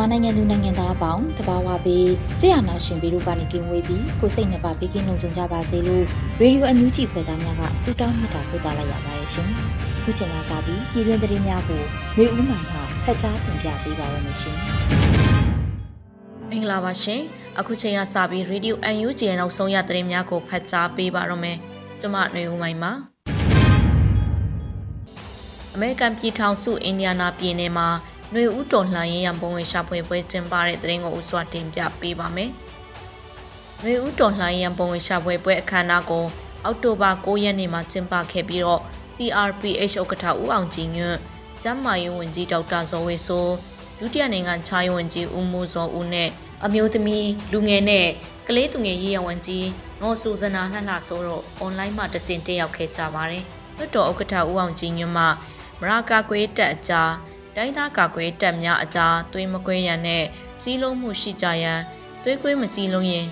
မြန်မာနိုင်ငံသူနိုင်ငံသားအပေါင်းတဘာဝပေးဆရာနာရှင်ပြီးတို့ကနေကင်းဝေးပြီးကိုစိတ်နှစ်ပါးပေးကင်းလုံးကြကြပါစေလို့ရေဒီယိုအန်ယူဂျီဖွယ်သားများကဆုတောင်းမြတ်တာပို့သလိုက်ရပါတယ်ရှင်။ခုချိန်ကစပြီးပြည်တွင်းသတင်းများကိုမျိုးဦးမှန်မှဖတ်ကြားတင်ပြပေးပါရမရှင်။မင်္ဂလာပါရှင်။အခုချိန်ကစပြီးရေဒီယိုအန်ယူဂျီရဲ့နောက်ဆုံးရသတင်းများကိုဖတ်ကြားပေးပါရမယ်။ကျွန်မຫນွေဦးမိုင်ပါ။အမေရိကန်ပြည်ထောင်စုအင်ဒီယာနာပြည်နယ်မှာ ຫນွေဦးတော်လှန်ရေးရန်ပုံဝင်ရှာဖွေပွဲကျင်းပတဲ့တဲ့ရင်ကိုဥစွာတင်ပြပေးပါမယ်။ຫນွေဦးတော်လှန်ရေးရန်ပုံဝင်ရှာဖွေပွဲအခမ်းအနားကိုအောက်တိုဘာ9ရက်နေ့မှာကျင်းပခဲ့ပြီးတော့ CRPH ဥက္ကဋ္ဌဦးအောင်ကြည်ညွန့်၊ကျန်းမာရေးဝန်ကြီးဒေါက်တာဇော်ဝေဆိုးဒုတိယနိုင်ငံခြားရေးဝန်ကြီးဦးမိုးစောဦးနဲ့အမျိုးသမီးလူငယ်နဲ့ကလေးသူငယ်ရေးရဝန်ကြီးနော်ဆူဇနာလှလှဆိုးတို့အွန်လိုင်းမှာတဆင့်တက်ရောက်ခဲ့ကြပါတယ်။လွှတ်တော်ဥက္ကဋ္ဌဦးအောင်ကြည်ညွန့်မှမရာကာကွေးတက်အကြား တိုင်းသားကာကွယ်တပ်များအကြားသွေးမကွဲရန်နဲ့စီးလုံးမှုရှိကြရန်သွေးကွေးမစီးလုံးရင်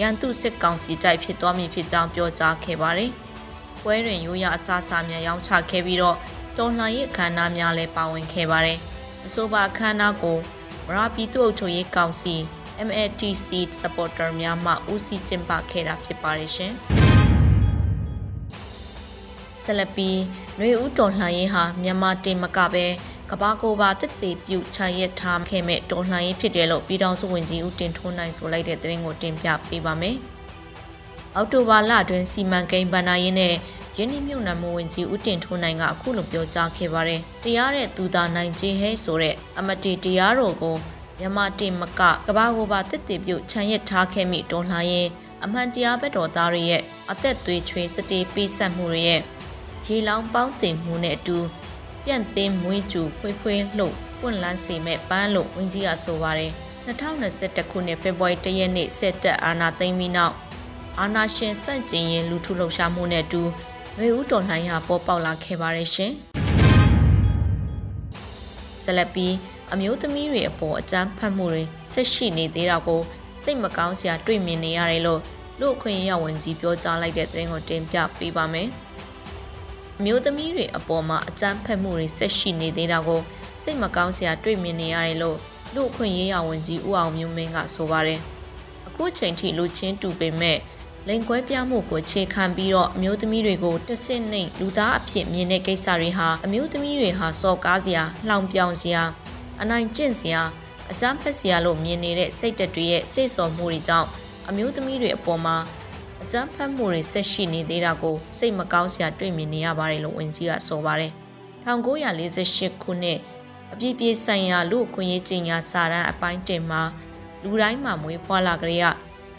ရန်သူစစ်ကောင်စီကြိုက်ဖြစ်သွားမည်ဖြစ်ကြောင်းပြောကြားခဲ့ပါတယ်။ပွဲတွင်ရိုးရအစားအစာများရောင်းချခဲ့ပြီးတော့တော်လှန်ရေးအခမ်းအနားများလည်းပါဝင်ခဲ့ပါတယ်။အဆိုပါအခမ်းအနားကိုမရာပြည်သူ့အုပ်ချုပ်ရေးကောင်စီ MATC supporter များမှဦးစီးကျင်းပခဲ့တာဖြစ်ပါတယ်ရှင်။ဆလပီຫນွေဦးတော်လှန်ရေးဟာမြန်မာတင်မကပဲ ကဘာကိုပါတက်သေးပြုတ်ချရက်ထားခဲ့မဲ့တော်လှန်ရေးဖြစ်တယ်လို့ပြည်တော်စုဝင်ကြီးဦးတင်ထွန်းနိုင်ဆိုလိုက်တဲ့သတင်းကိုတင်ပြပေးပါမယ်။အောက်တိုဘာလတွင်စီမံကိန်းဗန္နာရေးနဲ့ရင်းနှီးမြှုပ်နှံမှုဝင်ကြီးဦးတင်ထွန်းနိုင်ကအခုလိုပြောကြားခဲ့ပါတယ်။တရားတဲ့သူသားနိုင်ခြင်းဟဲဆိုတဲ့အမတီတရားတော်ကိုမြန်မာတင်မကကဘာကိုပါတက်သေးပြုတ်ချရက်ထားခဲ့မိတော်လှန်ရေးအမှန်တရားဘက်တော်သားတွေရဲ့အသက်သွေးချွေးစတေးပေးဆက်မှုတွေရဲ့ရေလောင်းပေါင်းတင်မှုနဲ့အတူ ပြန့်သင်းမွေးကျူဖွေးဖွေးလှုပ်ပွင့်လန်းစေမဲ့ပန်းလို့ဝင်းကြီးကဆိုပါတယ်2021ခုနှစ်ဖေဖော်ဝါရီလရက်နေ့စစ်တပ်အာဏာသိမ်းပြီးနောက်အာဏာရှင်စန့်ကျင်ရင်လူထုလှုပ်ရှားမှုနဲ့အတူရွေဦးတော်လှန်ရေးပေါ်ပေါက်လာခဲ့ပါတယ်ရှင်ဆလပီအမျိုးသမီးတွေအပေါ်အကြမ်းဖက်မှုတွေဆက်ရှိနေသေးတာကိုစိတ်မကောင်းစရာတွေ့မြင်နေရတယ်လို့လူအခွင့်အရေးဝန်ကြီးပြောကြားလိုက်တဲ့သတင်းကိုတင်ပြပေးပါမယ်။ မျိုးသမီးတွေအပေါ်မှာအကြမ်းဖက်မှုတွေဆက်ရှိနေသေးတာကိုစိတ်မကောင်းစရာတွေ့မြင်နေရတယ်လို့လူအခွင့်ရေးရဝန်ကြီးဦးအောင်မျိုးမင်းကဆိုပါတယ်။အခုချိန်ထိလူချင်းတူပေမဲ့လိန်ကွဲပြမှုကိုခြေခံပြီးတော့အမျိုးသမီးတွေကိုတဆင့်နှိမ်လူသားအဖြစ်မြင်တဲ့ကိစ္စတွေဟာအမျိုးသမီးတွေဟာစော်ကားစရာလှောင်ပြောင်စရာအနိုင်ကျင့်စရာအကြမ်းဖက်စရာလို့မြင်နေတဲ့စိတ်တက်တွေရဲ့စိတ်ဆော်မှုတွေကြောင့်အမျိုးသမီးတွေအပေါ်မှာ အကြမ်းဖက်မှုတွေဆက်ရှိနေသေးတာကိုစိတ်မကောင်းစရာတွေ့မြင်နေရပါတယ်လို့ဝန်ကြီးကဆိုပါတယ်။1948ခုနှစ်အပြည့်ပြည့်ဆိုင်ရာလူအခွင့်အရေးကြီးညာစာတမ်းအပိုင်းတင်မှာလူတိုင်းမှာမွေးဖွားလာကြရ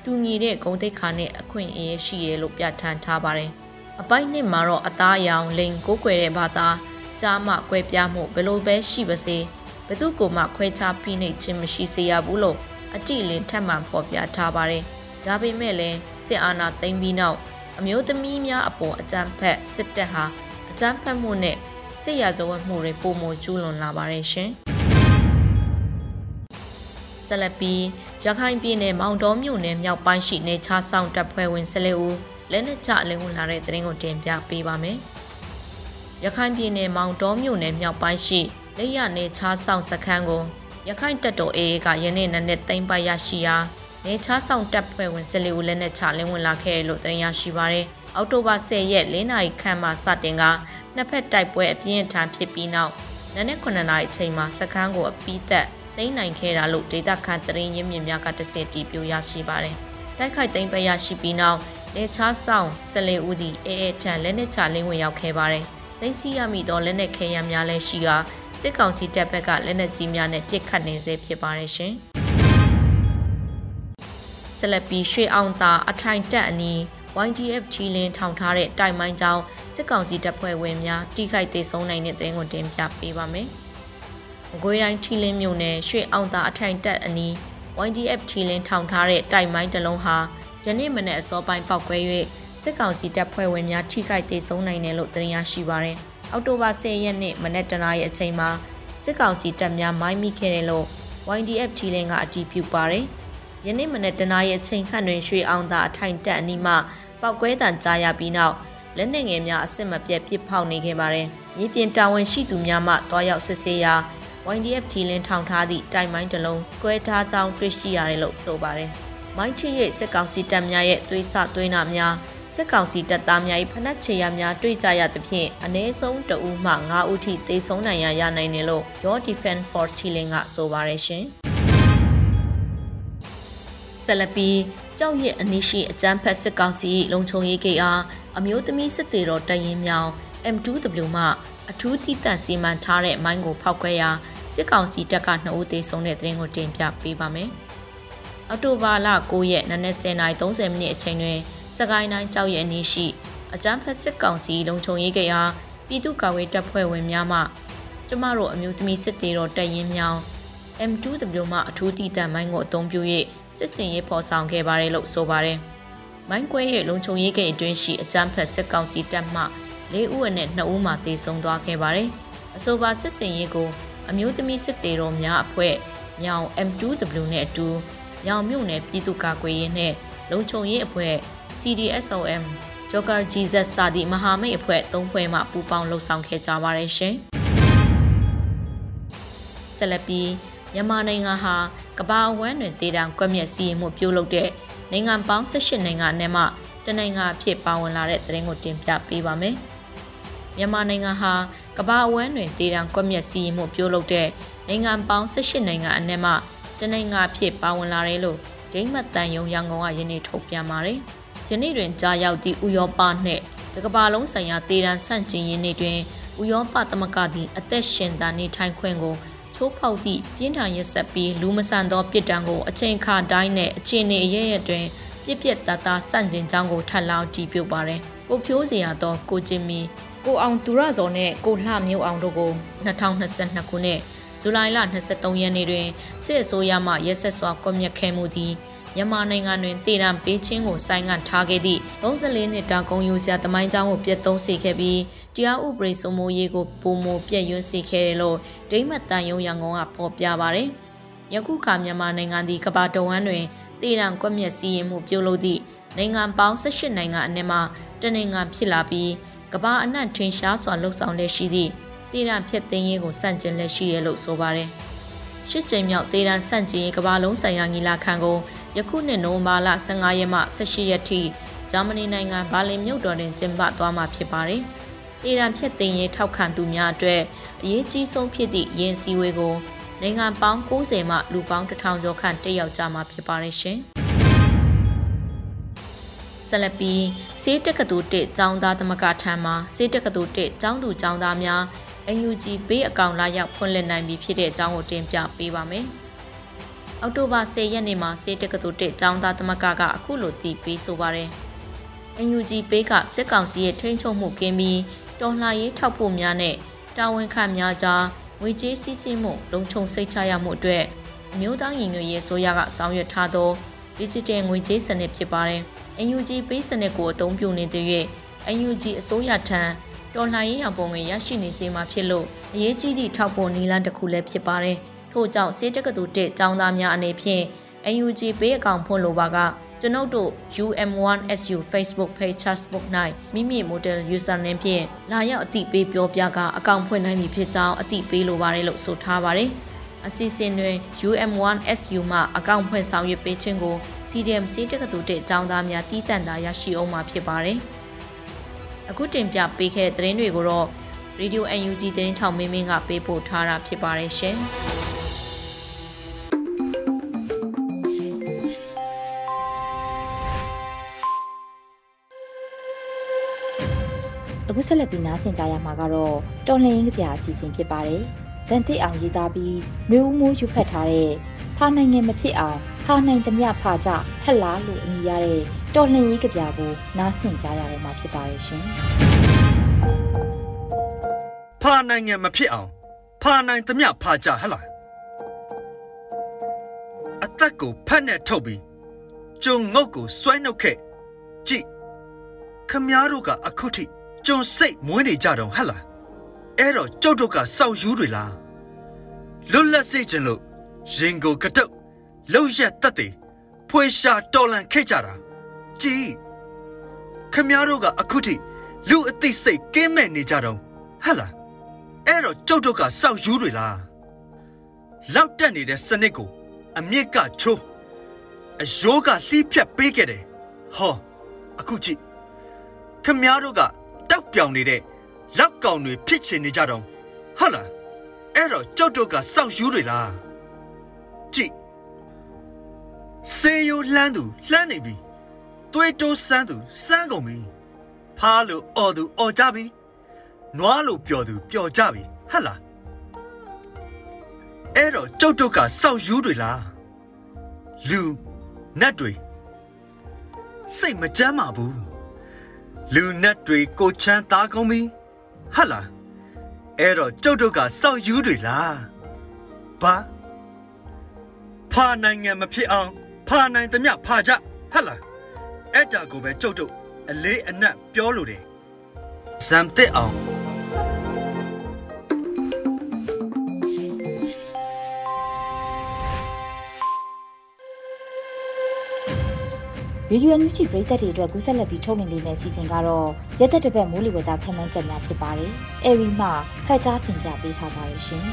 တူညီတဲ့ဂုဏ်သိက္ခာနဲ့အခွင့်အရေးရှိတယ်လို့ပြဋ္ဌာန်းထားပါတယ်။အပိုင်းနှစ်မှာတော့အသားရောင်လိန်ကိုးကွယ်တဲ့ဘာသာကြားမှကွဲပြားမှုဘယ်လိုပဲရှိပါစေဘသူကိုမှခွဲခြားဖိနှိပ်ခြင်းမရှိစေရဘူးလို့အတိအလင်းထပ်မံဖော်ပြထားပါတယ်။ဒါပေမဲ့လည်း စစ်အာဏာသိမ်းပြီးနောက်အမျိုးသမီးများအပေါ်အကြမ်းဖက်စစ်တပ်ဟာအကြမ်းဖက်မှုနဲ့စစ်ရာဇဝတ်မှုတွေပုံမကျူးလွန်လာပါတယ်ရှင်။ဆလပီရခိုင်ပြည်နယ်မောင်တော်မြို့နယ်မြောက်ပိုင်းရှိနေချားဆောင်တပ်ဖွဲ့ဝင်၁၄ဦးလက်နက်ချအလင်းဝင်လာတဲ့တရင်ကိုတင်ပြပေးပါမယ်။ရခိုင်ပြည်နယ်မောင်တော်မြို့နယ်မြောက်ပိုင်းရှိလက်ရနေချားဆောင်စခန်းကိုရခိုင်တပ်တော် AA ကယနေ့နက်နေ့သိမ်းပိုက်ရရှိရာ နေချားဆောင်တပ်ဖွဲ့ဝင်၁၄ဦးလက်နက်ချလင်းဝင်လာခဲ့တယ်လို့သိရရှိပါရယ်။အောက်တိုဘာ10ရက်၄နာရီခန့်မှစတင်ကနှစ်ဖက်တိုက်ပွဲအပြင်းအထန်ဖြစ်ပြီးနောက်နနက်9နာရီအချိန်မှာစခန်းကိုအပီးသက်သိမ်းနိုင်ခဲ့တာလို့ဒေတာခန်တရင်ရင်းမြစ်များကတစင်တီပြိုရရှိပါတယ်။တိုက်ခိုက်သိမ်းပရရှိပြီးနောက်လေချားဆောင်ဆလေဦးသည်အေအေချန်လက်နက်ချလင်းဝင်ရောက်ခဲ့ပါတယ်။သိမ်းဆီးရမိသောလက်နက်ခဲယမ်းများလည်းရှိကစစ်ကောင်စီတပ်ဘက်ကလက်နက်ကြီးများနဲ့ပစ်ခတ်နေဆဲဖြစ်ပါတယ်ရှင်။ ဆလပီရွှေအောင်သာအထိုင်တက်အနီး YDF ထီလင်းထောင်ထားတဲ့တိုက်မိုင်းကြောင်းစစ်ကောင်စီတပ်ဖွဲ့ဝင်များတိခိုက်ဒေဆုံးနိုင်တဲ့တဲ့ကိုတင်ပြပေးပါမယ်။မကွေးတိုင်းထီလင်းမြို့နယ်ရွှေအောင်သာအထိုင်တက်အနီး YDF ထီလင်းထောင်ထားတဲ့တိုက်မိုင်းတစ်လုံးဟာယနေ့မနေ့အစောပိုင်းပောက်ကွဲ၍စစ်ကောင်စီတပ်ဖွဲ့ဝင်များထိခိုက်ဒေဆုံးနိုင်တယ်လို့သတင်းရရှိပါရယ်။အောက်တိုဘာ10ရက်နေ့မနေ့တနာရီအချိန်မှာစစ်ကောင်စီတပ်များမိုင်းမိခဲ့တယ်လို့ YDF ထီလင်းကအတည်ပြုပါရယ်။ ယနေ့မနေ့တနာရီအချိန်ခန့်တွင်ရွှေအောင်သာအထိုင်တက်အနီးမှပောက်ကွဲတံကြားရပြီးနောက်လက်နက်ငယ်များအစစ်မပြတ်ပစ်ဖောက်နေခဲ့ပါတယ်။မြေပြင်တာဝန်ရှိသူများမှတွားရောက်စစ်ဆေးရာ YDF ထီလင်းထောင်ထားသည့်တိုင်မိုင်းတစ်လုံးကွဲထားကြောင်းတွေ့ရှိရတယ်လို့ဆိုပါတယ်။မိုင်းထီရဲ့စစ်ကောင်စီတပ်များရဲ့သွေးဆသွေးနာများစစ်ကောင်စီတပ်သားများ၏ဖနက်ချေရများတွေ့ကြရသဖြင့်အ ਨੇ ဆုံးတဦးမှ9ဦးထိသေဆုံးနိုင်ရရနိုင်တယ်လို့ Your Defense for Chilling ကဆိုပါတယ်ရှင်။ ဆလပီကြောက်ရစ်အနီးရှိအကြမ်းဖက်စစ်ကောင်စီလုံခြုံရေးကိအားအမျိုးသမီးစစ်သေးတော်တရင်မြောင် M2W မှအထူးသီးသန့်စီမံထားတဲ့မိုင်းကိုဖောက်ခွဲရာစစ်ကောင်စီတပ်က2ဦးသေဆုံးတဲ့တဲ့ရင်ကိုတင်ပြပေးပါမယ်။အော်တိုဘာလ9ရက်နနက်10:30မိနစ်အချိန်တွင်စကိုင်းတိုင်းကြောက်ရည်အနီးရှိအကြမ်းဖက်စစ်ကောင်စီလုံခြုံရေးကိအားပြည်သူ့ကာကွယ်တပ်ဖွဲ့ဝင်များမှကျမတို့အမျိုးသမီးစစ်သေးတော်တရင်မြောင် M2W မှအထူးတည်တံမိုင်းကိုအသုံးပြု၍ စစ်စင်ရေးဖော်ဆောင်ခဲ့ပါတယ်လို့ဆိုပါတယ်။မိုင်းကွဲရဲ့လုံခြုံရေးဂိတ်အတွင်းရှိအကြမ်းဖက်စစ်ကောင်စီတပ်မှ၄ဦးအနက်2ဦးမှတေဆုံးသွားခဲ့ပါတယ်။အဆိုပါစစ်စင်ရေးကိုအမျိုးသမီးစစ်သေးတော်များအဖွဲ့မြောင် M2W နဲ့အတူမြောင်မြို့နယ်ပြည်သူ့ကာကွယ်ရေးနဲ့လုံခြုံရေးအဖွဲ့ CDSOM Joker Jesus စသည့်မဟာမိတ်အဖွဲ့၃ဖွဲ့မှပူးပေါင်းလှုပ်ဆောင်ခဲ့ကြပါတယ်ရှင်။ဆက်လက်ပြီး မြန်မာနိုင်ငံဟာကမ္ဘာအဝန်းတွင်ဒေသကွက်မြက်စီရင်မှုပြုလုပ်တဲ့နိုင်ငံပေါင်း18နိုင်ငံနဲ့မှတနိုင်ငံအဖြစ်ပါဝင်လာတဲ့သတင်းကိုတင်ပြပေးပါမယ်။မြန်မာနိုင်ငံဟာကမ္ဘာအဝန်းတွင်ဒေသကွက်မြက်စီရင်မှုပြုလုပ်တဲ့နိုင်ငံပေါင်း18နိုင်ငံအနက်မှတနိုင်ငံအဖြစ်ပါဝင်လာတယ်လို့ဒိမတ်တန်ယုံရန်ကုန်ကယနေ့ထုတ်ပြန်ပါတယ်။ယနေ့တွင်ကြားရောက်သည့်ဥရောပနှင့်တကမ္ဘာလုံးဆိုင်ရာဒေသဆန့်ကျင်ရေးနေ့တွင်ဥရောပသမဂ္ဂသည်အသက်ရှင်သန်နေထိုင်ခွင့်ကို ချိုးဖောက်သည့်ပြင်းထန်ရက်ဆက်ပြီးလူမဆန်သောပြစ်ဒဏ်ကိုအချိန်ခါတိုင်းနဲ့အခြေအနေအရရတွင်ပြစ်ပြက်တသားဆန့်ကျင်ကြောင်းကိုထပ်လောင်းတည်ပြုတ်ပါတယ်။ကိုဖြိုးစရာသောကိုကျင်မီကိုအောင်သူရဇော်နဲ့ကိုလှမျိုးအောင်တို့ကို2022ခုနှစ်ဇူလိုင်လ23ရက်နေ့တွင်စစ်အစိုးရမှရက်ဆက်စွာကွပ်မျက်ခဲ့မှုသည်မြန်မာနိုင်ငံတွင်တည်တံပေးချင်းကိုဆိုင်းငံ့ထားခဲ့သည့်34နှစ်တာကုန်ယူစရာတမိုင်းကြောင်းကိုပြတ်သုံးစေခဲ့ပြီး တရားဥပဒေစိုးမိုးရေးကိုပုံမပြည့်ရွံ့စေခဲ့တယ်လို့ဒိမတ်တန်ယုံရန်ကုန်ကဖော်ပြပါတယ်။ယခုခါမြန်မာနိုင်ငံသည်ကမ္ဘာတဝန်းတွင်တည်တံကွက်မျက်စီရင်မှုပြုလုပ်သည့်နိုင်ငံပေါင်း18နိုင်ငံအနက်မှတနိုင်ငံဖြစ်လာပြီးကမ္ဘာအနှံ့ထင်ရှားစွာလှုပ်ဆောင်လက်ရှိသည့်တည်တံဖြစ်သိမ်းရေးကိုစန့်ကျင်လက်ရှိရလို့ဆိုပါတယ်။ရှစ်ကြိမ်မြောက်တည်တံဆန့်ကျင်ရေးကမ္ဘာလုံးဆိုင်ရာညီလာခံကိုယခုနှစ်နိုဝင်ဘာလ15ရက်မှ18ရက်ထိဂျာမနီနိုင်ငံဘာလင်မြို့တော်တွင်ကျင်းပသွားမှာဖြစ်ပါတယ်။ အီရန်ဖြစ်သိမ်းရေးထောက်ခံသူများအတွက်အရေးကြီးဆုံးဖြစ်သည့်ယင်းစည်းဝေးကိုနိုင်ငံပေါင်း90မှလူပေါင်း1000ကျော်ခန့်တက်ရောက်ကြမှာဖြစ်ပါတယ်ရှင်။ဆလပီစေးတက္ကသိုလ်တစ်ကျောင်းသားသမဂ္ဂထံမှာစေးတက္ကသိုလ်တစ်ကျောင်းသူကျောင်းသားများ UNG ဘေးအကောင့်လာရောက်ဖွင့်လှစ်နိုင်ပြီဖြစ်တဲ့အကြောင်းကိုတင်ပြပေးပါမယ်။အောက်တိုဘာ10ရက်နေ့မှာစေတက္ကသိုလ်1ကျောင်းသားသမဂ္ဂကအခုလိုတည်ပြီးဆိုပါတယ်။ UNG ပေးကစစ်ကောင်စီရဲ့ထိန်းချုပ်မှုကင်းပြီး တော်လှန်ရေးထောက်ပို့များနဲ့တာဝန်ခံများကြားငွေကြေးစည်းစိမ်မှုလုံခြုံစိတ်ချရမှုအတွက်အမျိုးသားညီညွတ်ရေးဆိုရကဆောင်ရွက်ထားသော digital ငွေကြေးစနစ်ဖြစ်ပါတယ်။ UNG ပေးစနစ်ကိုအသုံးပြုနေတဲ့၍ UNG အစိုးရထံတော်လှန်ရေးအောင်ပုံငွေရရှိနေစေမှာဖြစ်လို့အရေးကြီးသည့်ထောက်ပို့နည်းလမ်းတစ်ခုလည်းဖြစ်ပါတယ်။ထို့ကြောင့်စေတက္ကသိုလ်1ကျောင်းသားများအနေဖြင့် UNG ပေးအကောင့်ဖွင့်လိုပါက ကျွန်ုပ်တို့ UM1SU Facebook page Facebook ၌မိမိ model username ဖြင့်လာရောက်အတိပေးပြောပြကအကောင့်ဖွင့်နိုင်ပြီဖြစ်ကြောင်းအတိပေးလိုပါတယ်လို့ဆိုထားပါတယ်။အစီအစဉ်တွင် UM1SU မှအကောင့်ဖွင့်ဆောင်ရွက်ပေးခြင်းကို CDM စေတက္ကသိုလ်1ကျောင်းသားများတည်တံ့တာရရှိအောင်မှာဖြစ်ပါတယ်။အခုတင်ပြပေးခဲ့တဲ့သတင်းတွေကိုတော့ရေဒီယို UNG သတင်းထောက်မင်းမင်းကပေးပို့ထားတာဖြစ်ပါတယ်ရှင်။ ခုဆက်လက်ပြီးနားဆင်ကြရမှာကတော့တော်လှန်ရေးကြပြအစီအစဉ်ဖြစ်ပါတယ်။ဇန်တိအောင်ရေးသားပြီးမျိုးဦးမိုးယူဖတ်ထားတဲ့ဖာနိုင်ငံမဖြစ်အောင်ဖာနိုင်သမျှဖာကြဟက်လားလို့အမည်ရတဲ့တော်လှန်ရေးကြပြကိုနားဆင်ကြရတော့မှာဖြစ်ပါရဲ့ရှင်။ဖာနိုင်ငံမဖြစ်အောင်ဖာနိုင်သမျှဖာကြဟက်လားအသက်ကိုဖက်နဲ့ထုတ်ပြီးကျုံငုတ်ကိုဆွဲနှုတ်ခဲ့ကြည့်ခမားတို့ကအခုထိ ကျုံစိတ်မွေးနေကြတော့ဟဲ့လားအဲ့တော့ကျုပ်တို့ကစောက်ယူးတွေလားလွတ်လပ်စေချင်လို့ရင်ကိုကတုတ်လှုပ်ရက်တက်တယ်ဖွေရှာတော်လန်ခဲ့ကြတာကြည်ခမားတို့ကအခုထိလူအသိစိတ်ကင်းမဲ့နေကြတော့ဟဲ့လားအဲ့တော့ကျုပ်တို့ကစောက်ယူးတွေလားလောက်တက်နေတဲ့စနစ်ကို အမြင့်ကချိုးအယိုးကလှီးဖြတ်ပေးခဲ့တယ်ဟောအခုကြည့်ခမားတို့က တောက်ပြောင်နေတဲ့လောက်ကောင်တွေဖြစ်ချင်နေကြတော့ဟုတ်လားအဲ့တော့ကြောက်တော့ကစောက်ယူတွေလားကြည့်စေယိုလှမ်းသူလှမ်းနေပြီသွေးတိုးစမ်းသူစမ်းကုန်ပြီဖားလို့အော်သူအော်ကြပြီနွားလို့ပျော်သူပျော်ကြပြီဟဟလားအဲ့တော့ကြောက်တော့ကစောက်ယူတွေလားလူနတ်တွေစိတ်မကြမ်းပါဘူး လူနတ်တွေကိုချမ်းသားကုန်ပြီဟတ်လားအဲ့တော့ကျုပ်တို့ကစောက်ယူတွေလားဘာဖာနိုင်ငံမဖြစ်အောင်ဖာနိုင်သမျှဖာကြဟတ်လားအဲ့ဒါကိုပဲကျုပ်တို့အလေးအနက်ပြောလို့တယ်ဇမ်တဲ့အောင် ရေဒီယိုအန်ယူဂျီပရိသတ်တွေအတွက်ကူးဆက်လက်ပြီးထုတ်လွှင့်ပေးမယ့်အစီအစဉ်ကတော့ရက်သက်တပတ်မိုးလေဝသခန့်မှန်းချက်များဖြစ်ပါတယ်။အဲရီမှဖတ်ကြားတင်ပြပေးထားပါတယ်ရှင်။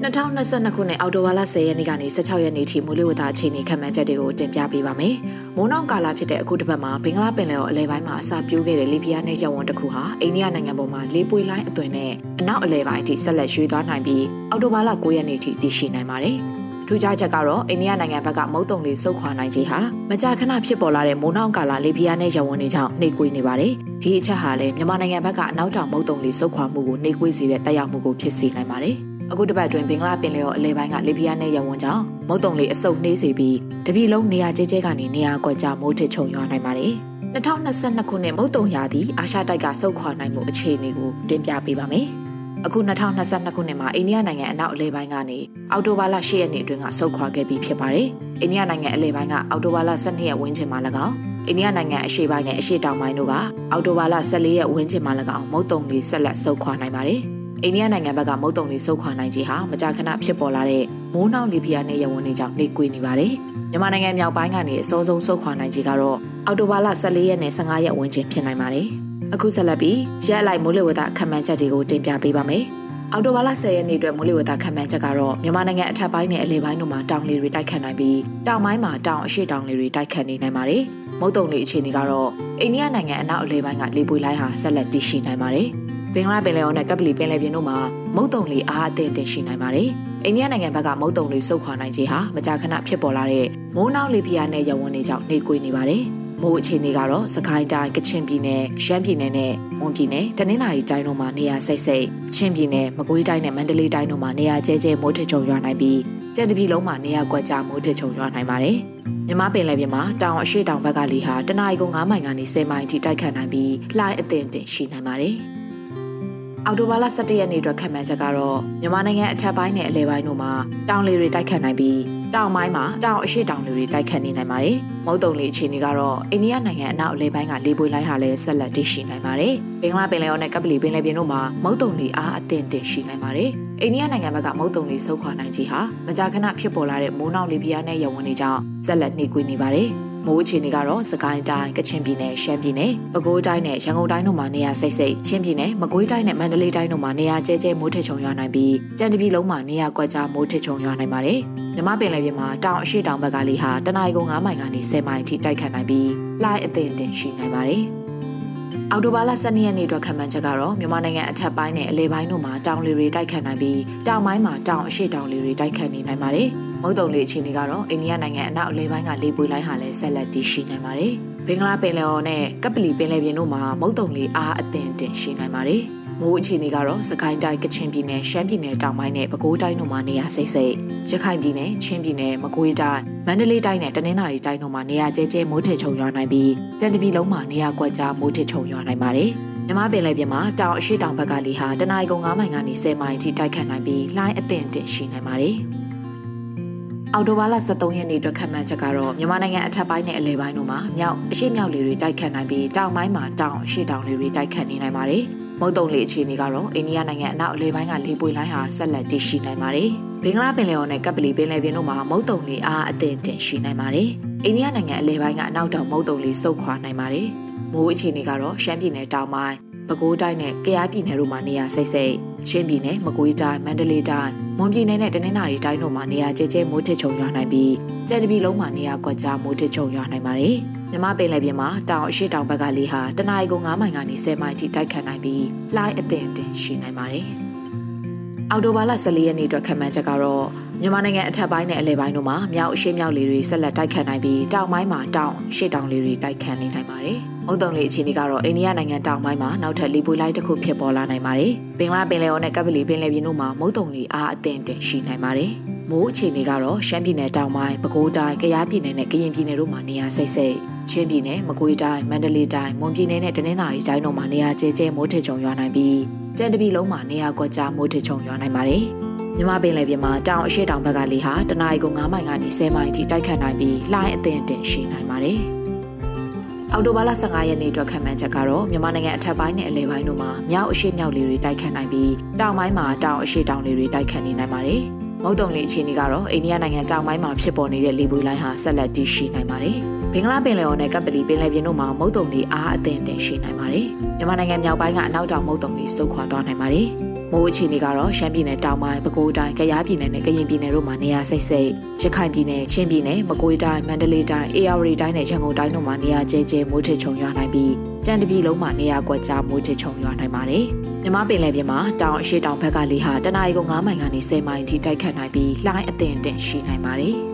2022ခုနှစ်အောက်တိုဘာလ10ရက်နေ့ကနေ16ရက်နေ့ထိမိုးလေဝသအခြေအနေခန့်မှန်းချက်တွေကိုတင်ပြပေးပါမယ်။မိုးနောက်ကာလဖြစ်တဲ့အခုတစ်ပတ်မှာဘင်္ဂလားပင်လယ်ော်အလဲပိုင်းမှာအစာပြိုးခဲ့တဲ့လီဘီယာနေကြဝန်တစ်ခုဟာအိန္ဒိယနိုင်ငံပေါ်မှာလေးပွေလိုင်းအသွင်နဲ့အနောက်အလဲပိုင်းအထိဆက်လက်ရွှေ့သွားနိုင်ပြီးအောက်တိုဘာလ9ရက်နေ့ထိတည်ရှိနိုင်ပါတယ်။ ထူးခြားချက်ကတော့အိန္ဒိယနိုင်ငံဘက်ကမုတ်တုံလေးစုပ်ခွာနိုင်ခြင်းဟာမကြာခဏဖြစ်ပေါ်လာတဲ့မိုးနှောင်းကာလလေပြင်းနဲ့ရဝန်းတွေကြောင့်နှိပ်ကွေးနေပါတယ်။ဒီအချက်ဟာလည်းမြန်မာနိုင်ငံဘက်ကအနောက်တောင်မုတ်တုံလေးစုပ်ခွာမှုကိုနှိပ်ကွေးစေတဲ့တက်ရောက်မှုကိုဖြစ်စေနိုင်ပါတယ်။အခုတစ်ပတ်အတွင်းဘင်္ဂလားပင်လယ်ော်အလဲပိုင်းကလေပြင်းနဲ့ရဝန်းကြောင့်မုတ်တုံလေးအဆုတ်နှေးစေပြီးတပြည်လုံးနေရာကျကျကနေနေရာကွက်ကြားမိုးထစ်ချုံရွာနိုင်ပါတယ်။2022ခုနှစ်မုတ်တုံရာသီအာရှတိုက်ကစုပ်ခွာနိုင်မှုအခြေအနေကိုတင်ပြပေးပါမယ်။ အခု2022ခုနှစ်မှာအိန္ဒိယနိုင်ငံအနောက်အလဲပိုင်းကနေအော်တိုဘာလ10ရက်နေ့အတွင်းကဆုတ်ခွာခဲ့ပြီးဖြစ်ပါတယ်။အိန္ဒိယနိုင်ငံအလဲပိုင်းကအော်တိုဘာလ12ရက်ဝန်းကျင်မှာ၎င်းအိန္ဒိယနိုင်ငံအရှေ့ပိုင်းနဲ့အရှေ့တောင်ပိုင်းတို့ကအော်တိုဘာလ14ရက်ဝန်းကျင်မှာ၎င်းမုတ်တုံလေးဆက်လက်ဆုတ်ခွာနိုင်ပါတယ်။အိန္ဒိယနိုင်ငံဘက်ကမုတ်တုံလေးဆုတ်ခွာနိုင်ခြင်းဟာမကြာခဏဖြစ်ပေါ်လာတဲ့မိုးနှောင်းလီဖီယာနဲ့ရဝန်းတွေကြောင့်နှိကွေးနေပါတယ်။မြန်မာနိုင်ငံမြောက်ပိုင်းကနေအစောဆုံးဆုတ်ခွာနိုင်ခြင်းကတော့အော်တိုဘာလ14ရက်နဲ့15ရက်ဝန်းကျင်ဖြစ်နိုင်ပါတယ်။ အခုဆက်လက်ပြီးရက်လိုက်မိုးလေဝသခန့်မှန်းချက်တွေကိုတင်ပြပေးပါမယ်။အော်တိုဘာလ10ရက်နေ့အတွက်မိုးလေဝသခန့်မှန်းချက်ကတော့မြန်မာနိုင်ငံအထက်ပိုင်းနဲ့အလယ်ပိုင်းတို့မှာတောင်လေတွေတိုက်ခတ်နိုင်ပြီးတောင်ပိုင်းမှာတောင်အရှိတောင်လေတွေတိုက်ခတ်နေနိုင်ပါတယ်။မုတ်တုံလေအခြေအနေကတော့အိန္ဒိယနိုင်ငံအနောက်အလယ်ပိုင်းကလေပွေလိုင်းဟာဆက်လက်တည်ရှိနိုင်ပါတယ်။ဘင်္ဂလားပင်လယ်အော်နဲ့ကပလီပင်လယ်ပြင်တို့မှာမုတ်တုံလေအားအသင့်တင်ရှိနိုင်ပါတယ်။အိန္ဒိယနိုင်ငံဘက်ကမုတ်တုံလေစုပ်ခွာနိုင်ခြင်းဟာမကြာခဏဖြစ်ပေါ်လာတဲ့မိုးနှောင်းလေပြင်းနဲ့ရဝန်းတွေကြောင့်နှေးကွေးနေပါတယ်။ မိုးအခြေအနေကတော့စကိုင်းတိုင်းကချင်ပြည်နယ်ရှမ်းပြည်နယ်နဲ့မွန်ပြည်နယ်တနင်္သာရီတိုင်းတို့မှာနေရာစိတ်စိတ်ချင်းပြည်နယ်မကွေးတိုင်းနဲ့မန္တလေးတိုင်းတို့မှာနေရာကျဲကျဲမိုးထချုံရွာနိုင်ပြီးကြံတပြည်လုံးမှာနေရာကွက်ကြားမိုးထချုံရွာနိုင်ပါတယ်။မြမပင်လယ်ပြင်မှာတောင်အရှိတောင်ဘက်ကလေဟာတနအီကု9မိုင်ကနေ10မိုင်ထိတိုက်ခတ်နိုင်ပြီးလှိုင်းအသင့်တင်ရှိနိုင်ပါတယ်။အော်တိုဘာလ17ရက်နေ့အတွက်ခံမှန်းချက်ကတော့မြန်မာနိုင်ငံအထက်ပိုင်းနဲ့အလယ်ပိုင်းတို့မှာတောင်လေတွေတိုက်ခတ်နိုင်ပြီး တောင်ပိုင်းမှာတောင်အရှိတောင်တွေတိုက်ခတ်နေနိုင်ပါတယ်။မုတ်တုံလေအခြေအနေကတော့အိန္ဒိယနိုင်ငံအနောက်အလဲပိုင်းကလေပွေလိုင်းဟာလည်းဆက်လက်တည်ရှိနိုင်ပါတယ်။ဘင်္ဂလားပင်လယ်အော်နဲ့ကပလီပင်လယ်ပြင်တို့မှာမုတ်တုံလေအားအသင့်တင်ရှိနိုင်ပါတယ်။အိန္ဒိယနိုင်ငံဘက်ကမုတ်တုံလေဆုတ်ခွာနိုင်ခြင်းဟာမကြာခဏဖြစ်ပေါ်လာတဲ့မိုးနောက်လေပြင်းနဲ့ရဝန်းတွေကြောင့်ဆက်လက်နှိကွေးနေပါတယ်။ မိုးအခြေအနေကတော့စကိုင်းတိုင်းကချင်ပြည်နယ်ရှမ်းပြည်နယ်ပဲခူးတိုင်းနဲ့ရန်ကုန်တိုင်းတို့မှာနေရာစိတ်စိတ်ချင်းပြည်နယ်မကွေးတိုင်းနဲ့မန္တလေးတိုင်းတို့မှာနေရာကျဲကျဲမိုးထချုံရွာနိုင်ပြီးကြံတပြည်လုံးမှာနေရာကွက်ကြားမိုးထချုံရွာနိုင်ပါတယ်။မြမပင်လယ်ပြင်မှာတောင်အရှိတောင်ဘက်ကလေးဟာတနအီကု9မိုင်ကနေ10မိုင်အထိတိုက်ခတ်နိုင်ပြီးလှိုင်းအသင့်တင်ရှိနိုင်ပါတယ်။အော်တိုဘာလ12ရက်နေ့အတွက်ခံမှန်းချက်ကတော့မြန်မာနိုင်ငံအထက်ပိုင်းနဲ့အလဲပိုင်းတို့မှာတောင်လေတွေတိုက်ခတ်နိုင်ပြီးတောင်ပိုင်းမှာတောင်အရှိတောင်လေတွေတိုက်ခတ်နေနိုင်ပါတယ်။ မုတ်တုံလေအခြေအနေကတော့အိန္ဒိယနိုင်ငံအနောက်အလဲပိုင်းကလေပွေလိုင်းဟာလည်းဆက်လက်တည်ရှိနိုင်ပါတယ်။ဘင်္ဂလားပင်လယ်အော်နဲ့ကပလီပင်လယ်ပြင်တို့မှာမုတ်တုံလေအားအသင့်တင်ရှိနိုင်ပါတယ်။မိုးအခြေအနေကတော့စကိုင်းတိုင်းကချင်ပြည်နယ်ရှမ်းပြည်နယ်တောင်ပိုင်းနဲ့ပဲခူးတိုင်းတို့မှာနေရာစိတ်စိတ်ရခိုင်ပြည်နယ်ချင်းပြည်နယ်မကွေးတိုင်းမန္တလေးတိုင်းနဲ့တနင်္သာရီတိုင်းတို့မှာနေရာကျဲကျဲမိုးထစ်ချုံရွာနိုင်ပြီးကြံတပြည်လုံးမှာနေရာကွက်ကြားမိုးထစ်ချုံရွာနိုင်ပါတယ်မြမပင်လယ်ပြင်မှာတောင်အရှိတောင်ဘက်ကလေဟာတနအီကုံ9မိုင်ကနေ10မိုင်အထိတိုက်ခတ်နိုင်ပြီးလှိုင်းအသင့်တင်ရှိနိုင်ပါတယ် အော်တိုဘာလ23ရက်နေ့အတွက်ခံမှန်းချက်ကတော့မြန်မာနိုင်ငံအထက်ပိုင်းနဲ့အလယ်ပိုင်းတို့မှာမြောက်အရှိမြောက်လေတွေတိုက်ခတ်နိုင်ပြီးတောင်ပိုင်းမှာတောင်အရှိတောင်လေတွေတိုက်ခတ်နေနိုင်ပါတယ်။မုတ်တုံလေအခြေအနေကတော့အိန္ဒိယနိုင်ငံအနောက်အလယ်ပိုင်းကလေပွေလိုင်းဟာဆက်လက်တည်ရှိနိုင်ပါတယ်။ဘင်္ဂလားပင်လယ်အော်နဲ့ကပ်ပလီပင်လယ်ပြင်တို့မှာမုတ်တုံလေအားအသင့်တင်ရှိနိုင်ပါတယ်။အိန္ဒိယနိုင်ငံအလယ်ပိုင်းကအနောက်တောင်မုတ်တုံလေစုပ်ခွာနိုင်ပါတယ်။မိုးအခြေအနေကတော့ရှမ်းပြည်နယ်တောင်ပိုင်း ပဲခူးတိုင်းနဲ့ကယားပြည်နယ်တို့မှာနေရာစိတ်စိတ်ချင်းပြည်နယ်မကွေးတိုင်းမန္တလေးတိုင်းမွန်ပြည်နယ်နဲ့တနင်္သာရီတိုင်းတို့မှာနေရာကျကျမိုးထစ်ချုံရွာနိုင်ပြီးကြံတပြည်လုံးမှာနေရာကွက်ကြားမိုးထစ်ချုံရွာနိုင်ပါတယ်။မြမပင်လယ်ပြင်မှာတောင်အရှိတောင်ဘက်ကလေဟာတနအီကို9မိုင်ကနေ10မိုင်ထိတိုက်ခတ်နိုင်ပြီးလှိုင်းအသင့်အတင်ရှိနိုင်ပါတယ်။အော်တိုဘာလ14ရက်နေ့အတွက်ခံမှန်းချက်ကတော့မြန်မာနိုင်ငံအထက်ပိုင်းနဲ့အလယ်ပိုင်းတို့မှာမြောက်အရှိမြောက်လေတွေဆက်လက်တိုက်ခတ်နိုင်ပြီးတောင်ပိုင်းမှာတောင်ရှေ့တောင်လေတွေတိုက်ခတ်နေနိုင်ပါတယ်။ မုတ်တုံလေအခြေအနေကတော့အိန္ဒိယနိုင်ငံတောင်ပိုင်းမှာနောက်ထပ်လေပွေလိုက်တစ်ခုဖြစ်ပေါ်လာနိုင်ပါတယ်။ပင်လယ်ပင်လယ်အော်နဲ့ကပ်ပလီပင်လယ်ပြင်တို့မှာမုတ်တုံလေအားအသင့်တင်ရှိနိုင်ပါတယ်။မိုးအခြေအနေကတော့ရှမ်းပြည်နယ်တောင်ပိုင်းပဲခူးတိုင်းကယားပြည်နယ်နဲ့ကရင်ပြည်နယ်တို့မှာနေရာစိတ်စိတ်ချင်းပြည်နယ်မကွေးတိုင်းမန္တလေးတိုင်းမွန်ပြည်နယ်နဲ့တနင်္သာရီတိုင်းတို့မှာနေရာကျဲကျဲမိုးထစ်ချုံရွာနိုင်ပြီးကြံတပြည်လုံးမှာနေရာကွက်ကြားမိုးထစ်ချုံရွာနိုင်ပါတယ်။မြမပင်လယ်ပြင်မှာတောင်အရှိတောင်ဘက်ကလေဟာတနအီကို9မိုင်ကနေ10မိုင်အထိတိုက်ခတ်နိုင်ပြီးလှိုင်းအသင့်တင်ရှိနိုင်ပါတယ်။ အော်တိုဘာလ15ရက်နေ့အတွက်ခံမှန်းချက်ကတော့မြန်မာနိုင်ငံအထက်ပိုင်းနဲ့အလယ်ပိုင်းတို့မှာမြောက်အရှိမြောက်လေတွေတိုက်ခတ်နိုင်ပြီးတောင်ပိုင်းမှာတောင်အရှိတောင်လေတွေတိုက်ခတ်နေနိုင်ပါတယ်။မုတ်တုံလေအခြေအနေကတော့အိန္ဒိယနိုင်ငံတောင်ပိုင်းမှာဖြစ်ပေါ်နေတဲ့လေပွေလိုင်းဟာဆက်လက်တည်ရှိနိုင်ပါတယ်။ဘင်္ဂလားပင်လယ်အော်နဲ့ကပ်ပလီပင်လယ်ပြင်တို့မှာမုတ်တုံတွေအားအသင့်တင်ရှိနိုင်ပါတယ်။မြန်မာနိုင်ငံမြောက်ပိုင်းကအနောက်တောင်မုတ်တုံတွေစုပ်ခွာသွားနိုင်ပါတယ်။ မိုးအခြေအနေကတော့ရှမ်းပြည်နယ်တောင်ပိုင်းပဲခူးတိုင်းကယားပြည်နယ်နဲ့ကရင်ပြည်နယ်တို့မှာနေရာစိတ်စိတ်ရခိုင်ပြည်နယ်ချင်းပြည်နယ်မကွေးတိုင်းမန္တလေးတိုင်းအေရဝတီတိုင်းနဲ့ရန်ကုန်တိုင်းတို့မှာနေရာကျဲကျဲမိုးထစ်ချုံရွာနိုင်ပြီးကြံတပြည်လုံးမှာနေရာကွက်ကြားမိုးထစ်ချုံရွာနိုင်ပါတယ်။မြမပင်လယ်ပြင်မှာတောင်အရှိတောင်ဘက်ကလေဟာတနအီကို9မိုင်ကနေ10မိုင်ထိတိုက်ခတ်နိုင်ပြီးလှိုင်းအသင့်တင်ရှိနိုင်ပါတယ်။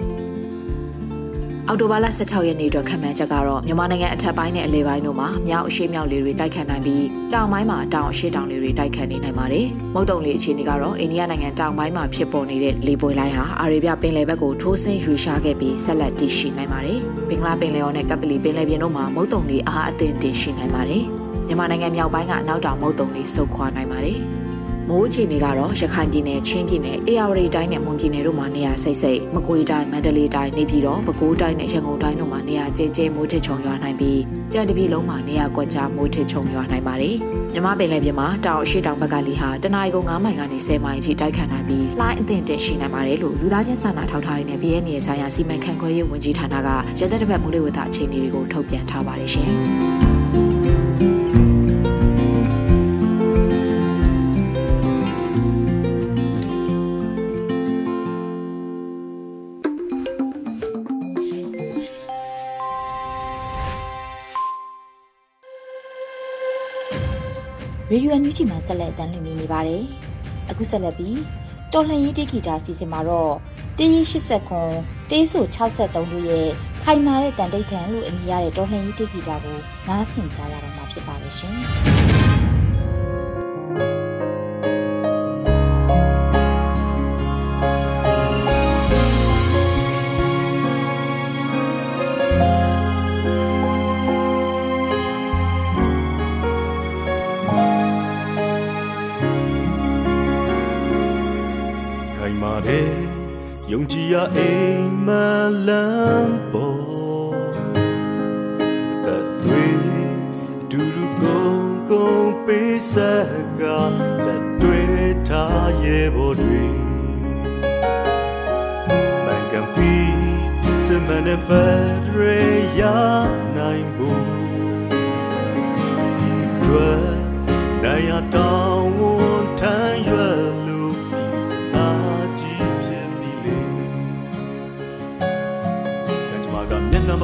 အော်တိုဘာလ16ရက်နေ့အတွက်ခံမှန်းချက်ကတော့မြန်မာနိုင်ငံအထက်ပိုင်းနဲ့အလယ်ပိုင်းတို့မှာမြောက်အရှေ့မြောက်လေတွေတိုက်ခတ်နိုင်ပြီးတောင်ပိုင်းမှာတောင်အရှေ့တောင်လေတွေတိုက်ခတ်နေနိုင်ပါတယ်။မုတ်တုံလေအခြေအနေကတော့အိန္ဒိယနိုင်ငံတောင်ပိုင်းမှာဖြစ်ပေါ်နေတဲ့လေပွေလိုင်းဟာအာရေဗျပင်လယ်ဘက်ကိုထိုးဆင်းရွေ့ရှားခဲ့ပြီးဆက်လက်တည်ရှိနိုင်ပါတယ်။ဘင်္ဂလားပင်လယ်အော်နဲ့ကပလီပင်လယ်ပြင်တို့မှာမုတ်တုံလေအားအသင့်တည်ရှိနိုင်ပါတယ်။မြန်မာနိုင်ငံမြောက်ပိုင်းကအနောက်တောင်မုတ်တုံလေဆုတ်ခွာနိုင်ပါတယ်။ မိုးအခြေအနေကတော့ရခိုင်ပြည်နယ်ချင်းပြည်နယ်အေရဝတီတိုင်းနဲ့မွန်ပြည်နယ်တို့မှာနေရာစိတ်စိတ်မကွေးတိုင်းမန္တလေးတိုင်းနေပြည်တော်ပဲခူးတိုင်းနဲ့ရန်ကုန်တိုင်းတို့မှာနေရာကျဲကျဲမိုးထစ်ချုံရွာနိုင်ပြီးကြံတပြည်လုံးမှာနေရာကွက်ကြားမိုးထစ်ချုံရွာနိုင်ပါတယ်မြမပင်လယ်ပြင်မှာတောင်အရှိတောင်ဘက်ကလီဟာတနအီကု9မိုင်ကနေ10မိုင်အထိတိုက်ခတ်နိုင်ပြီးလှိုင်းအသင့်တင်ရှိနိုင်ပါတယ်လို့လူသားချင်းစာနာထောက်ထားရေးနဲ့ BNN ဆိုင်ရာစီမံခန့်ခွဲရေးဝန်ကြီးဌာနကရသက်တစ်ပတ်မိုးလေဝသအခြေအနေတွေကိုထုတ်ပြန်ထားပါတယ်ရှင် ရေဒီယိုအန်ယူဂျီမှာဆက်လက်အသံလွှင့်နေပါတယ်။အခုဆက်လက်ပြီးတော်လှန်ရေးတိဂီတာစီစဉ်မှာတော့တေး80ခွန်တေးဆို63တို့ရဲ့ခိုင်မာတဲ့တန်တိတ်ထန်လို့အမည်ရတဲ့တော်လှန်ရေးတိဂီတာကိုနားဆင်ကြရတော့မှာဖြစ်ပါလိမ့်ရှင်။ အိမ်မလန်းပေါ်တတွေဒူရူကုံကုံပေးဆက်ကလက်တွေထားရဲ့ဘောတွေမန်ကံပီစမနဖရရနိုင်ဘူးတွေနိုင်ရတော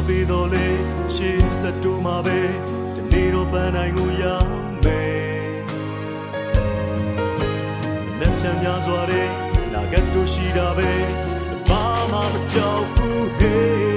ပေးတော့လေရှေးစတူမှာပဲဒီနေ့နေ့တော့ပန်းတိုင်းကိုရောက်မယ်နဲ့ပြန်များစွာတဲ့နာဂတ်တို့ရှိတာပဲဘာမှမကြောက်ဘူးဟေး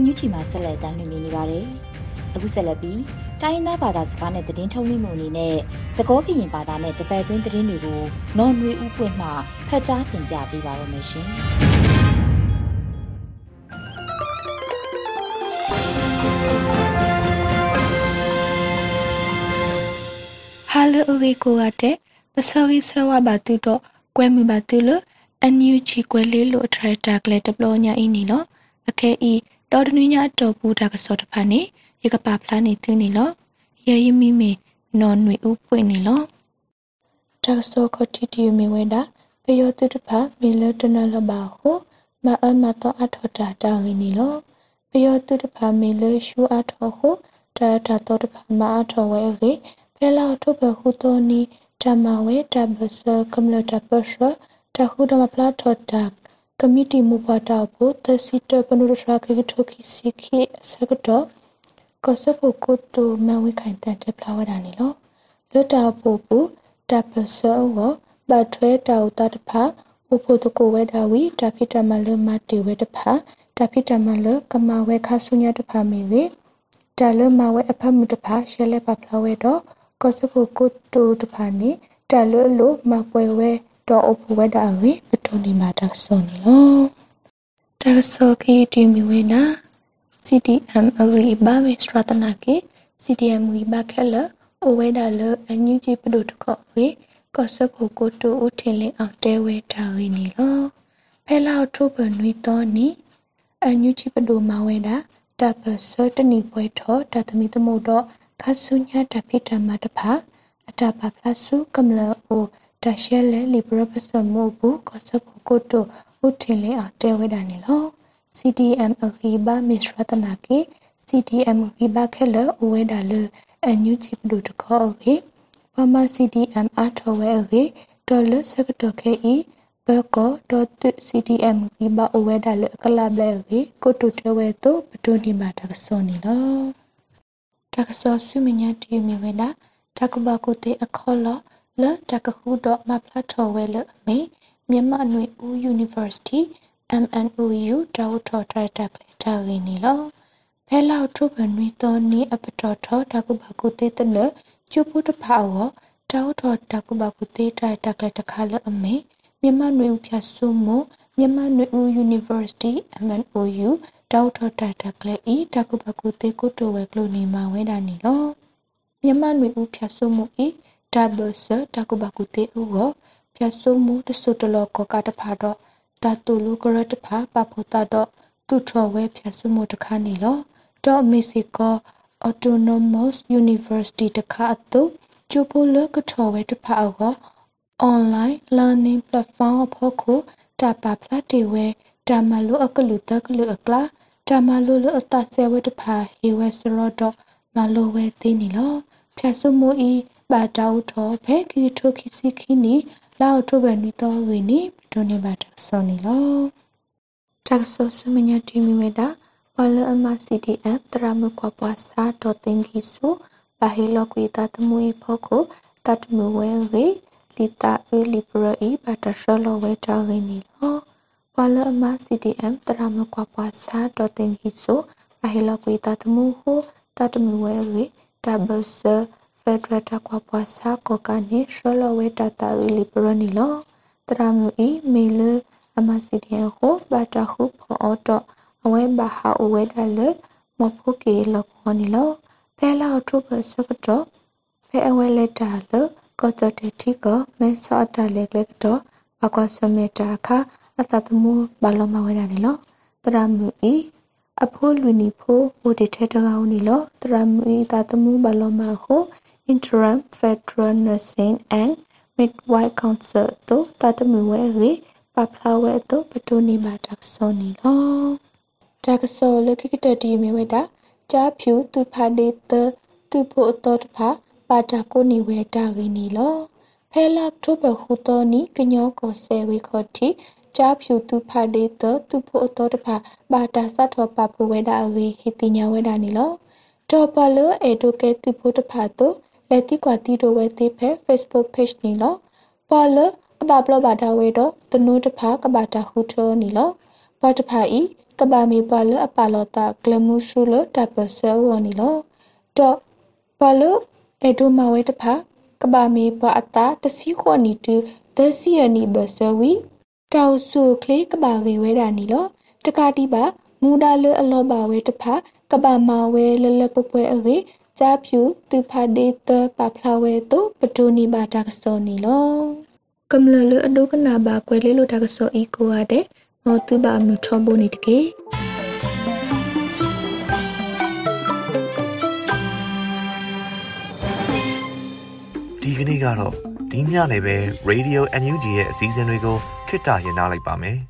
န်ယူဂျီမှာဆက်လက်တမ်းလွှင့်နေပါတယ်။အခုဆက်လက်ပြီးတိုင်းရင်းသားဘာသာစကားနဲ့သတင်းထုတ်လွှင့်မှုအနေနဲ့သကောကရင်ဘာသာနဲ့တပတ်တွင်းသတင်းတွေကိုနော်နွေဦးပွင့်မှဖတ်ကြားတင်ပြပေးပါရမရှင်။ဟာလအရီကိုရတဲ့ပစောရီဆဝဘာတူတော့ကွဲမှုပါတူလို့အန်ယူဂျီကွဲလေးလို့ထရက်တာကလေးတပလောညာအင်းနီလို့အခဲဤ တော်တနည်းညာတော်ဘူးတာကစောတဖာနေရကပါဖလားနေသူနေလောရဲရမီမီနော်နွေဥပွင့်နေလောတာကစောခတီတီမီဝဲတာပယောတုတဖာမီလတနလဘာဟုမအမတော်အထောတာတာရင်းနေလောပယောတုတဖာမီလရှူအထောဟုတာတာတော်တဖာမအထောဝဲလေဖဲလာထုတ်ဘဟုတော်နီဓမ္မဝဲတဘဆကမ္လတပရှတခုဓမ္မဖလားထောတာ ကမတီမူပါတာဖို့တစီတပနုရထခေထိုခိစီခိဆကတော့ကစဖို့ကိုတိုမဝိခိုင်တန်တပလာဝဒနီလောလွတ်တာဖို့ပူတပဆောဝဘတ်ထွဲတာဥတတဖာဥဖို့တကိုဝဲတာဝီတဖိတမလမတေဝဲတဖာတဖိတမလကမဝဲခဆုညာ တဖာမီလေတလမဝဲအဖမှုတဖာရှဲလဲပပလာဝဲတော့ကစဖို့ကိုတိုတဖာနေတလလို့မပွဲဝဲတော့အဖို့ဝဲတာလေပထုန်ဒီမာတက်ဆောနီလောတက်ဆောကီတီမီဝဲနာစ CDM အဂီဘာမေစထရတနာကေ CDM ဝီဘာခဲလအိုဝဲဒါလအန်ယူဂျီပဒုတကောဝေကော့ဆပ်ကိုကိုတူဦးထင်လင်းအောင်တဲဝဲတာရင်းနီလောဖဲလောက်ထုပနွီတော်နီအန်ယူဂျီပဒုမဝဲတာတပစတနီပွဲထောတသမီသမုတ်တော့ခါဆုညာတပိတမတဖာအတပပလဆုကမလအို တရှဲလဲလီဘရပစမို့ဘူးကော့ဆပ်ကိုကိုတူဦးထင်လင်းအောင်တဲဝဲတာနီလော CDM အခိဘာမစ္စရတနာကေ CDM အခိဘာခဲလအဝဲဒါလအညူချီပဒုတခေါအခေပမ CDM အထောဝဲအခေဒေါ်လစကတခဲဤဘကောဒေါ်တ CDM အခိဘာအဝဲဒါလကလဘလဲအခေကိုတုတဝဲတော့ပဒုန်ဒီမာတကစောနီလောတကစောဆုမညာတီမီဝဲလာတကဘကုတေအခေါ်လ လတကခုတော့မဖလာထောဝဲလအမေမြန်မာနွေဦး University MNOU တောက်ထော်ထရတက်လေတာရင်းနီလောဖဲလောက်ထုပနွီတော်နီအပတော်ထောတကုဘကုတေတလကျုပ်ပုတဖာဝတောက်ထော်တကုဘကုတေထရတက်လေတခါလအမေမြန်မာနွေဦးဖြတ်ဆုမမြန်မာနွေဦး University MNOU တောက်ထော်ထရတက်လေဤတကုဘကုတေကုတဝဲကလိုနီမဝဲတာနီလောမြန်မာနွေဦးဖြတ်ဆုမဤ တဘဆတကုဘကုတေဥဟဖြတ်ဆုမတဆုတလောကကတဖာတော့တာတူလူကရတဖာပဖို့တာတော့သူထော်ဝဲဖြတ်စမှုတခါနေလောတော့မက္ကဆီကို Autonomous University တခါအတုကျိုပိုလကထော်ဝဲတဖာအော online learning platform ဖို့ကိုတာပါဖလာတေဝဲတာမလိုအကလူတကလူအကလာတာမလိုလအတဆဲဝဲတဖာဟေဝဲစရောတော့မလိုဝဲသေးနေလောဖြတ်စမှုဤ ဘာတောက်ထော်ဖဲခီထိုခီစီခီနီလောက်ထုဘဲနီတော့ရင်းနီဒိုနေဘာတဆောနီလောတက်ဆောစမညာတီမီဝဲတာဝလအမ CDF တရမကွာပွားစာတော့တင်ကြီးဆိုဘာဟီလောကွေတာတမွေဖို့ကိုတတ်မဝဲရေလီတာအလီပရအီဘာတရှလောဝဲတာရင်းနီလောဝလအမ CDM တရမကွာပွားစာတော့တင်ကြီးဆိုဘာဟီလောကွေတာတမှုဟုတတ်မဝဲရေတဘဆာဖ က်ဒရတာကွာပွားစာကိုကနေရှလောဝဲတာတာအလီပရနီလောတရမူဤမေလအမစီဒီယဟိုဘာတာခုဖောအော်တော့အဝဲဘာဟာအဝဲဒါလမဖို့ကေလောခေါနီလောဖဲလာထုပစကတော့ဖဲအဝဲလက်တာလကောကြတဲ့တီကမဲဆော့တာလက်လက်တော့ဘကွာစမေတာခအတတမှုဘာလောမဝဲတာနီလောတရမူဤအဖိုးလူနီဖိုးဟိုဒီထဲတကောင်းနီလောတရမူဤတတမှုဘာလောမဟို interim federal nursing and midwife council တို့တတမဝဲရေပပလာဝဲတို့ပတိုနေပါတက်ဆောနီလောတက်ဆောလခိကတတီမီဝဲတာဂျာဖြူသူဖာဒေတသူဖို့အတော်တဖာပါတာကိုနေဝဲတာရင်းနီလောဖဲလာထုဘခုတော်နီကညောကိုဆဲဝေခေါ်တီဂျာဖြူသူဖာဒေတသူဖို့အတော်တဖာပါတာစတ်ထောပဖို့ဝဲတာရီဟီတီညာဝဲတာနီလောတော့ပလအေဒိုကေသူဖို့တဖာတော့ လက်တိကွာတီတိုဝဲတိဖဲ Facebook page နီလောပါလအပပလဘာတာဝဲတော့တနုတဖာကဘာတာခုထောနီလောပါတဖာဤကဘာမီပါလအပလောတာဂလမှုရှုလတပဆဲဝနီလောတော့ပါလအဒိုမဝဲတဖာကဘာမီပါအတာတစီခွနီတူဒစီယနီဘဆဝီတောက်ဆုကလေးကဘာဝေဝဲတာနီလောတကတိပါမူဒါလအလောပါဝဲတဖာကဘာမဝဲလလပပွဲအေ ဂျာဖြူသူဖာဒေတပဖလာဝဲတို့ပတူနီဘာတာကစောနီလောကမ္လလအဒုကနာဘာကွယ်လေးလိုတာကစောဤကိုရတဲ့မောတူဘာမြထောဘိုနီတကေဒီကနေ့ကတော့ဒီညနေပဲ Radio NUG ရဲ့အစည်းအဝေးကိုခਿੱတရရလိုက်ပါမယ်။